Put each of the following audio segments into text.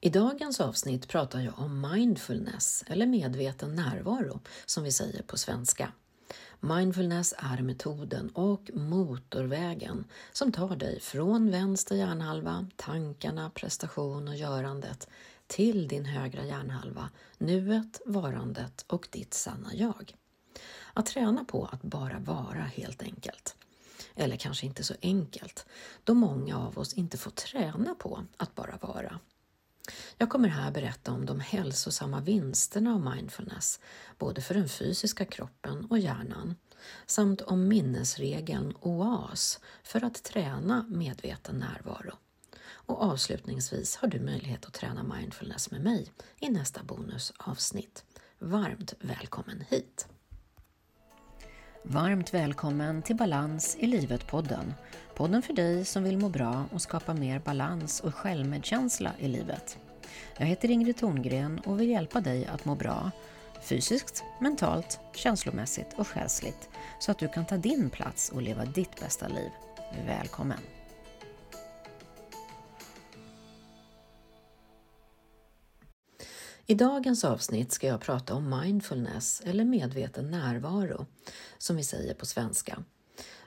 I dagens avsnitt pratar jag om mindfulness, eller medveten närvaro som vi säger på svenska. Mindfulness är metoden och motorvägen som tar dig från vänster hjärnhalva, tankarna, prestation och görandet till din högra hjärnhalva, nuet, varandet och ditt sanna jag. Att träna på att bara vara helt enkelt. Eller kanske inte så enkelt, då många av oss inte får träna på att bara vara. Jag kommer här berätta om de hälsosamma vinsterna av mindfulness, både för den fysiska kroppen och hjärnan, samt om minnesregeln OAS för att träna medveten närvaro. Och avslutningsvis har du möjlighet att träna mindfulness med mig i nästa bonusavsnitt. Varmt välkommen hit! Varmt välkommen till Balans i livet-podden. Podden för dig som vill må bra och skapa mer balans och självmedkänsla i livet. Jag heter Ingrid Thorngren och vill hjälpa dig att må bra fysiskt, mentalt, känslomässigt och själsligt så att du kan ta din plats och leva ditt bästa liv. Välkommen! I dagens avsnitt ska jag prata om mindfulness eller medveten närvaro, som vi säger på svenska.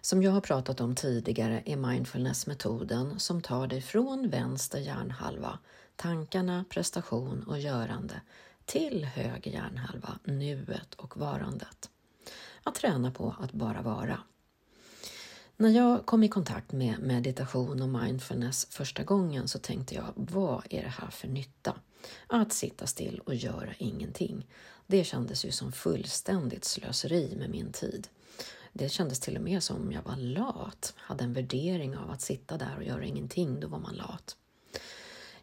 Som jag har pratat om tidigare är mindfulness metoden som tar dig från vänster hjärnhalva, tankarna, prestation och görande, till höger hjärnhalva, nuet och varandet. Att träna på att bara vara. När jag kom i kontakt med meditation och mindfulness första gången så tänkte jag, vad är det här för nytta? Att sitta still och göra ingenting. Det kändes ju som fullständigt slöseri med min tid. Det kändes till och med som jag var lat, hade en värdering av att sitta där och göra ingenting, då var man lat.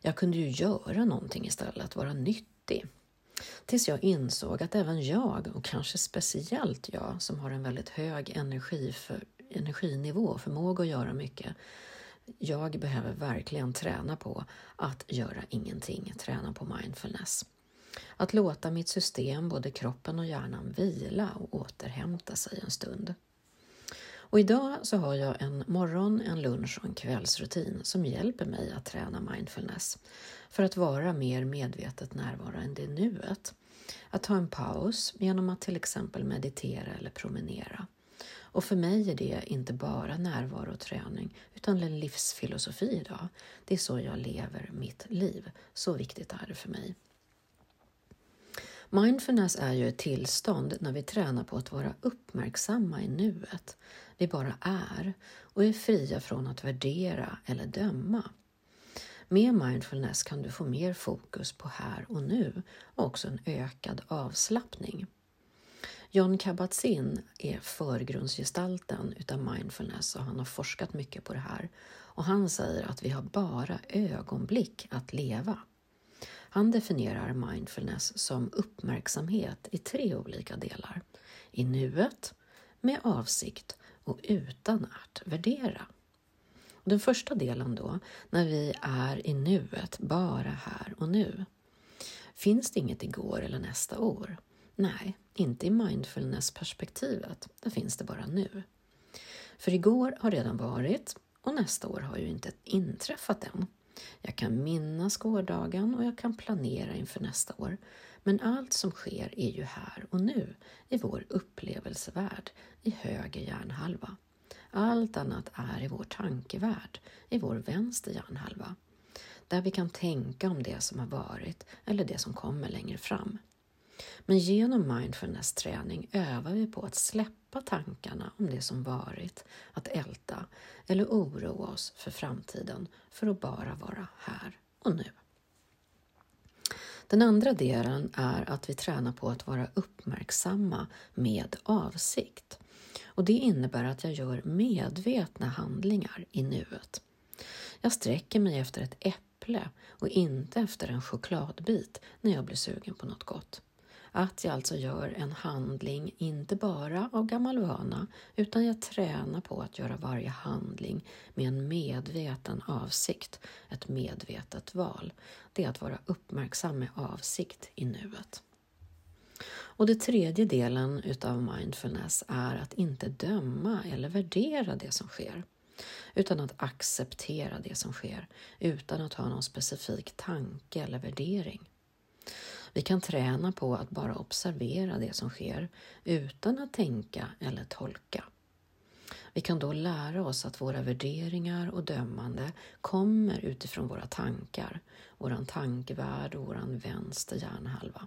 Jag kunde ju göra någonting istället, vara nyttig. Tills jag insåg att även jag, och kanske speciellt jag som har en väldigt hög energi för, energinivå och förmåga att göra mycket, jag behöver verkligen träna på att göra ingenting, träna på mindfulness. Att låta mitt system, både kroppen och hjärnan, vila och återhämta sig en stund. Och idag så har jag en morgon, en lunch och en kvällsrutin som hjälper mig att träna mindfulness för att vara mer medvetet närvarande i nuet. Att ta en paus genom att till exempel meditera eller promenera. Och för mig är det inte bara närvaro och träning utan en livsfilosofi idag. Det är så jag lever mitt liv. Så viktigt är det för mig. Mindfulness är ju ett tillstånd när vi tränar på att vara uppmärksamma i nuet. Vi bara är och är fria från att värdera eller döma. Med mindfulness kan du få mer fokus på här och nu och också en ökad avslappning. John Kabat-Zinn är förgrundsgestalten utav mindfulness och han har forskat mycket på det här. Och han säger att vi har bara ögonblick att leva. Han definierar mindfulness som uppmärksamhet i tre olika delar. I nuet, med avsikt och utan att värdera. Den första delen då, när vi är i nuet, bara här och nu. Finns det inget igår eller nästa år? Nej, inte i mindfulness-perspektivet. Där finns det bara nu. För igår har redan varit och nästa år har ju inte inträffat än. Jag kan minnas gårdagen och jag kan planera inför nästa år. Men allt som sker är ju här och nu, i vår upplevelsevärld, i höger hjärnhalva. Allt annat är i vår tankevärld, i vår vänster hjärnhalva. Där vi kan tänka om det som har varit eller det som kommer längre fram. Men genom mindfulness-träning övar vi på att släppa tankarna om det som varit, att älta eller oroa oss för framtiden för att bara vara här och nu. Den andra delen är att vi tränar på att vara uppmärksamma med avsikt. Och Det innebär att jag gör medvetna handlingar i nuet. Jag sträcker mig efter ett äpple och inte efter en chokladbit när jag blir sugen på något gott. Att jag alltså gör en handling, inte bara av gammal vana, utan jag tränar på att göra varje handling med en medveten avsikt, ett medvetet val. Det är att vara uppmärksam med avsikt i nuet. Och den tredje delen utav mindfulness är att inte döma eller värdera det som sker. utan att acceptera det som sker utan att ha någon specifik tanke eller värdering. Vi kan träna på att bara observera det som sker utan att tänka eller tolka. Vi kan då lära oss att våra värderingar och dömande kommer utifrån våra tankar, våran tankevärld och våran vänster hjärnhalva.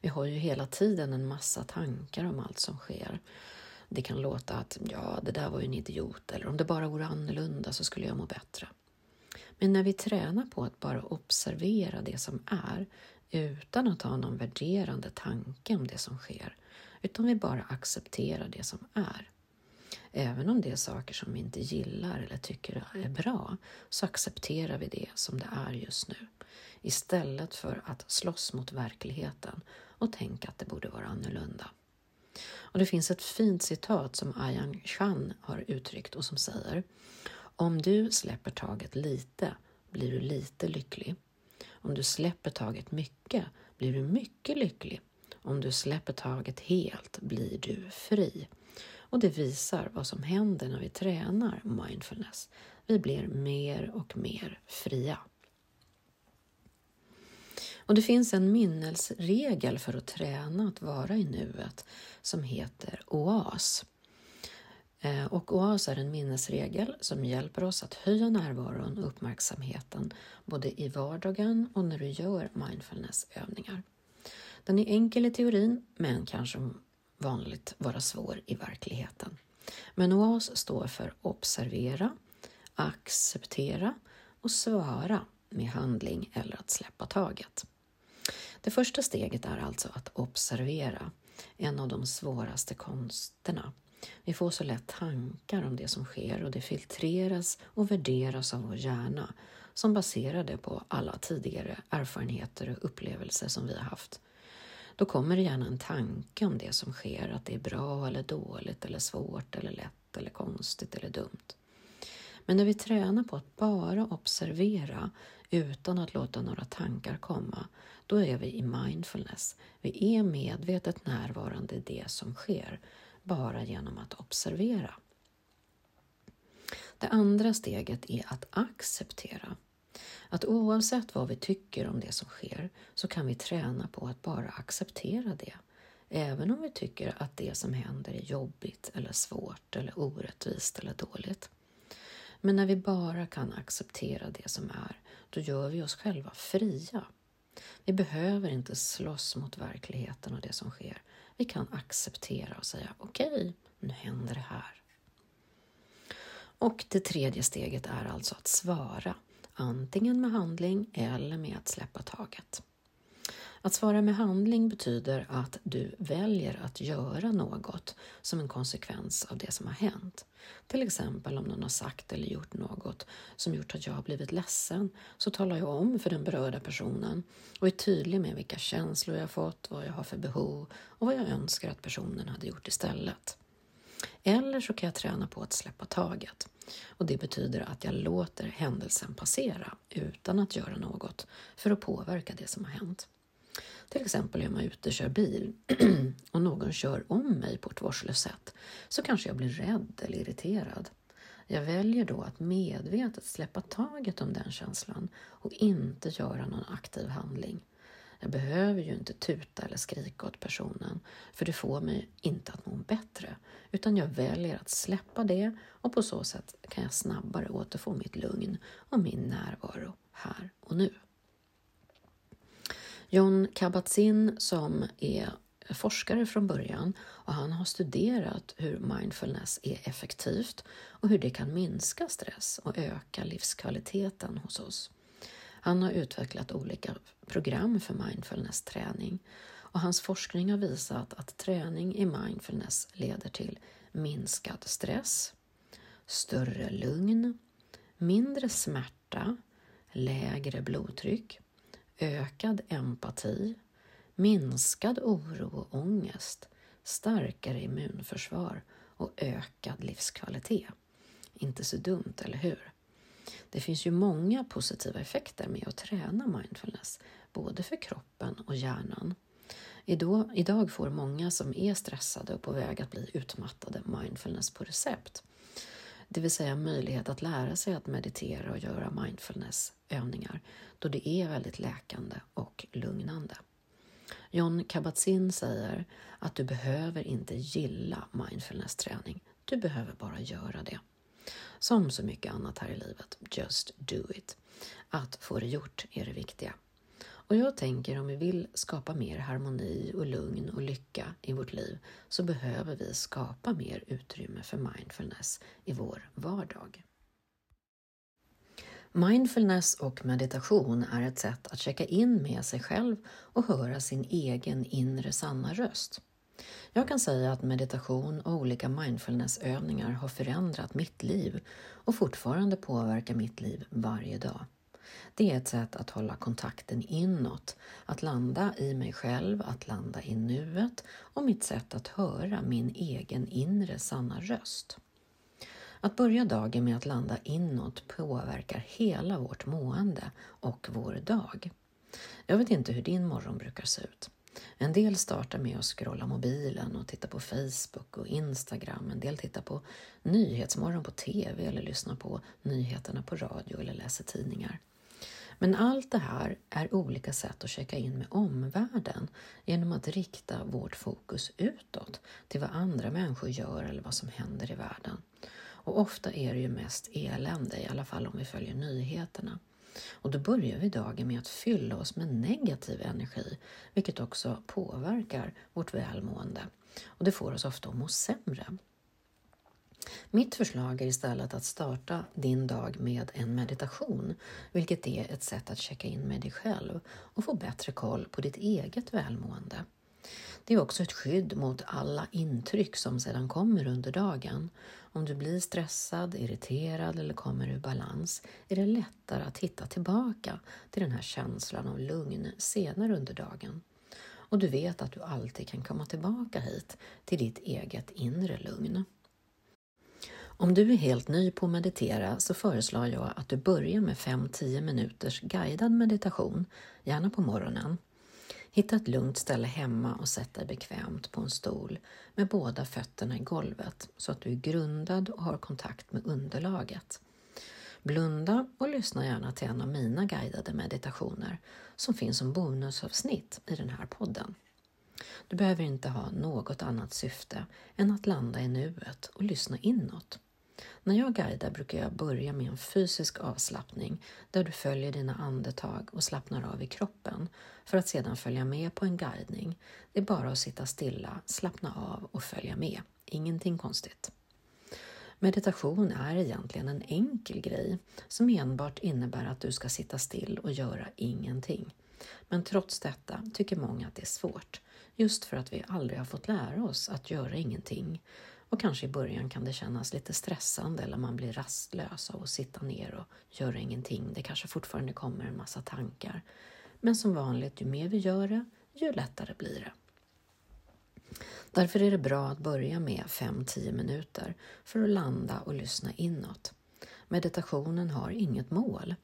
Vi har ju hela tiden en massa tankar om allt som sker. Det kan låta att ja, det där var ju en idiot eller om det bara vore annorlunda så skulle jag må bättre. Men när vi tränar på att bara observera det som är utan att ha någon värderande tanke om det som sker, utan vi bara accepterar det som är. Även om det är saker som vi inte gillar eller tycker är bra, så accepterar vi det som det är just nu. Istället för att slåss mot verkligheten och tänka att det borde vara annorlunda. Och det finns ett fint citat som Ayan Chan har uttryckt och som säger Om du släpper taget lite blir du lite lycklig. Om du släpper taget mycket blir du mycket lycklig. Om du släpper taget helt blir du fri. Och det visar vad som händer när vi tränar mindfulness. Vi blir mer och mer fria. Och det finns en minnesregel för att träna att vara i nuet som heter OAS. Eh, och OAS är en minnesregel som hjälper oss att höja närvaron och uppmärksamheten både i vardagen och när du gör mindfulnessövningar. Den är enkel i teorin men kan som vanligt vara svår i verkligheten. Men OAS står för observera, acceptera och svara med handling eller att släppa taget. Det första steget är alltså att observera, en av de svåraste konsterna. Vi får så lätt tankar om det som sker och det filtreras och värderas av vår hjärna som baserar det på alla tidigare erfarenheter och upplevelser som vi har haft. Då kommer det gärna en tanke om det som sker, att det är bra eller dåligt eller svårt eller lätt eller konstigt eller dumt. Men när vi tränar på att bara observera utan att låta några tankar komma, då är vi i mindfulness. Vi är medvetet närvarande i det som sker, bara genom att observera. Det andra steget är att acceptera. Att oavsett vad vi tycker om det som sker så kan vi träna på att bara acceptera det. Även om vi tycker att det som händer är jobbigt eller svårt eller orättvist eller dåligt. Men när vi bara kan acceptera det som är, då gör vi oss själva fria. Vi behöver inte slåss mot verkligheten och det som sker. Vi kan acceptera och säga okej, okay, nu händer det här. Och det tredje steget är alltså att svara, antingen med handling eller med att släppa taget. Att svara med handling betyder att du väljer att göra något som en konsekvens av det som har hänt. Till exempel om någon har sagt eller gjort något som gjort att jag har blivit ledsen så talar jag om för den berörda personen och är tydlig med vilka känslor jag fått, vad jag har för behov och vad jag önskar att personen hade gjort istället. Eller så kan jag träna på att släppa taget. Och det betyder att jag låter händelsen passera utan att göra något för att påverka det som har hänt. Till exempel är man ute och kör bil och någon kör om mig på ett vårdslöst sätt så kanske jag blir rädd eller irriterad. Jag väljer då att medvetet släppa taget om den känslan och inte göra någon aktiv handling. Jag behöver ju inte tuta eller skrika åt personen för det får mig inte att må bättre utan jag väljer att släppa det och på så sätt kan jag snabbare återfå mitt lugn och min närvaro här och nu. John Kabat-Zinn som är forskare från början och han har studerat hur mindfulness är effektivt och hur det kan minska stress och öka livskvaliteten hos oss. Han har utvecklat olika program för mindfulness-träning och hans forskning har visat att träning i mindfulness leder till minskad stress, större lugn, mindre smärta, lägre blodtryck, ökad empati, minskad oro och ångest, starkare immunförsvar och ökad livskvalitet. Inte så dumt, eller hur? Det finns ju många positiva effekter med att träna mindfulness, både för kroppen och hjärnan. Idag får många som är stressade och på väg att bli utmattade mindfulness på recept det vill säga möjlighet att lära sig att meditera och göra mindfulnessövningar då det är väldigt läkande och lugnande. John Kabat-Zinn säger att du behöver inte gilla mindfulness-träning, du behöver bara göra det. Som så mycket annat här i livet, just do it. Att få det gjort är det viktiga. Och jag tänker om vi vill skapa mer harmoni och lugn och lycka i vårt liv så behöver vi skapa mer utrymme för mindfulness i vår vardag. Mindfulness och meditation är ett sätt att checka in med sig själv och höra sin egen inre sanna röst. Jag kan säga att meditation och olika mindfulnessövningar har förändrat mitt liv och fortfarande påverkar mitt liv varje dag. Det är ett sätt att hålla kontakten inåt, att landa i mig själv, att landa i nuet och mitt sätt att höra min egen inre sanna röst. Att börja dagen med att landa inåt påverkar hela vårt mående och vår dag. Jag vet inte hur din morgon brukar se ut. En del startar med att scrolla mobilen och titta på Facebook och Instagram. En del tittar på Nyhetsmorgon på TV eller lyssnar på nyheterna på radio eller läser tidningar. Men allt det här är olika sätt att checka in med omvärlden genom att rikta vårt fokus utåt till vad andra människor gör eller vad som händer i världen. Och ofta är det ju mest elände, i alla fall om vi följer nyheterna. Och då börjar vi dagen med att fylla oss med negativ energi, vilket också påverkar vårt välmående. Och det får oss ofta att må sämre. Mitt förslag är istället att starta din dag med en meditation, vilket är ett sätt att checka in med dig själv och få bättre koll på ditt eget välmående. Det är också ett skydd mot alla intryck som sedan kommer under dagen. Om du blir stressad, irriterad eller kommer ur balans är det lättare att hitta tillbaka till den här känslan av lugn senare under dagen. Och du vet att du alltid kan komma tillbaka hit till ditt eget inre lugn. Om du är helt ny på att meditera så föreslår jag att du börjar med 5-10 minuters guidad meditation, gärna på morgonen. Hitta ett lugnt ställe hemma och sätt dig bekvämt på en stol med båda fötterna i golvet så att du är grundad och har kontakt med underlaget. Blunda och lyssna gärna till en av mina guidade meditationer som finns som bonusavsnitt i den här podden. Du behöver inte ha något annat syfte än att landa i nuet och lyssna inåt. När jag guidar brukar jag börja med en fysisk avslappning där du följer dina andetag och slappnar av i kroppen för att sedan följa med på en guidning. Det är bara att sitta stilla, slappna av och följa med. Ingenting konstigt. Meditation är egentligen en enkel grej som enbart innebär att du ska sitta still och göra ingenting. Men trots detta tycker många att det är svårt, just för att vi aldrig har fått lära oss att göra ingenting och kanske i början kan det kännas lite stressande eller man blir rastlös av att sitta ner och göra ingenting. Det kanske fortfarande kommer en massa tankar. Men som vanligt, ju mer vi gör det, ju lättare blir det. Därför är det bra att börja med 5-10 minuter för att landa och lyssna inåt. Meditationen har inget mål.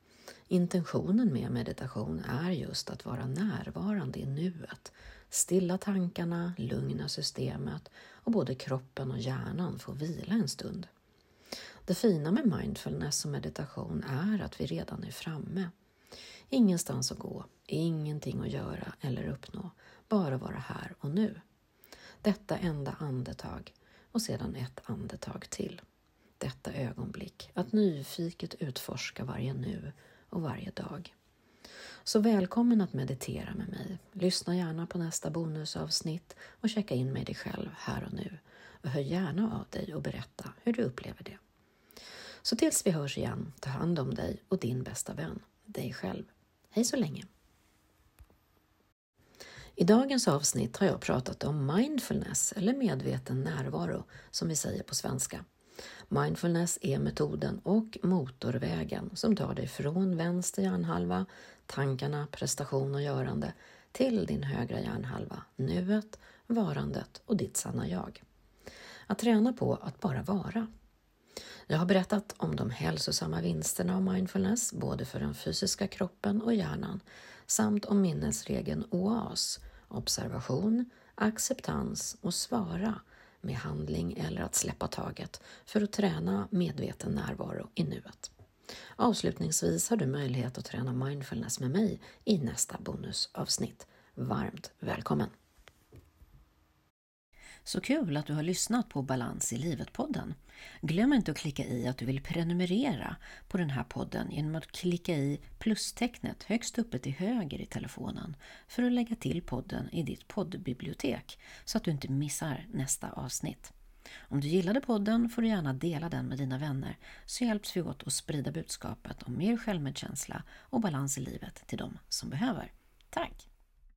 Intentionen med meditation är just att vara närvarande i nuet, stilla tankarna, lugna systemet och både kroppen och hjärnan får vila en stund. Det fina med mindfulness och meditation är att vi redan är framme. Ingenstans att gå, ingenting att göra eller uppnå, bara vara här och nu. Detta enda andetag och sedan ett andetag till. Detta ögonblick, att nyfiket utforska varje nu och varje dag. Så välkommen att meditera med mig. Lyssna gärna på nästa bonusavsnitt och checka in med dig själv här och nu. Och hör gärna av dig och berätta hur du upplever det. Så tills vi hörs igen, ta hand om dig och din bästa vän, dig själv. Hej så länge! I dagens avsnitt har jag pratat om mindfulness eller medveten närvaro som vi säger på svenska. Mindfulness är metoden och motorvägen som tar dig från vänster hjärnhalva, tankarna, prestation och görande till din högra hjärnhalva, nuet, varandet och ditt sanna jag. Att träna på att bara vara. Jag har berättat om de hälsosamma vinsterna av mindfulness, både för den fysiska kroppen och hjärnan, samt om minnesregeln OAS, observation, acceptans och svara med handling eller att släppa taget för att träna medveten närvaro i nuet. Avslutningsvis har du möjlighet att träna mindfulness med mig i nästa bonusavsnitt. Varmt välkommen! Så kul att du har lyssnat på Balans i livet-podden. Glöm inte att klicka i att du vill prenumerera på den här podden genom att klicka i plustecknet högst uppe till höger i telefonen för att lägga till podden i ditt poddbibliotek så att du inte missar nästa avsnitt. Om du gillade podden får du gärna dela den med dina vänner så hjälps vi åt att sprida budskapet om mer självmedkänsla och balans i livet till de som behöver. Tack!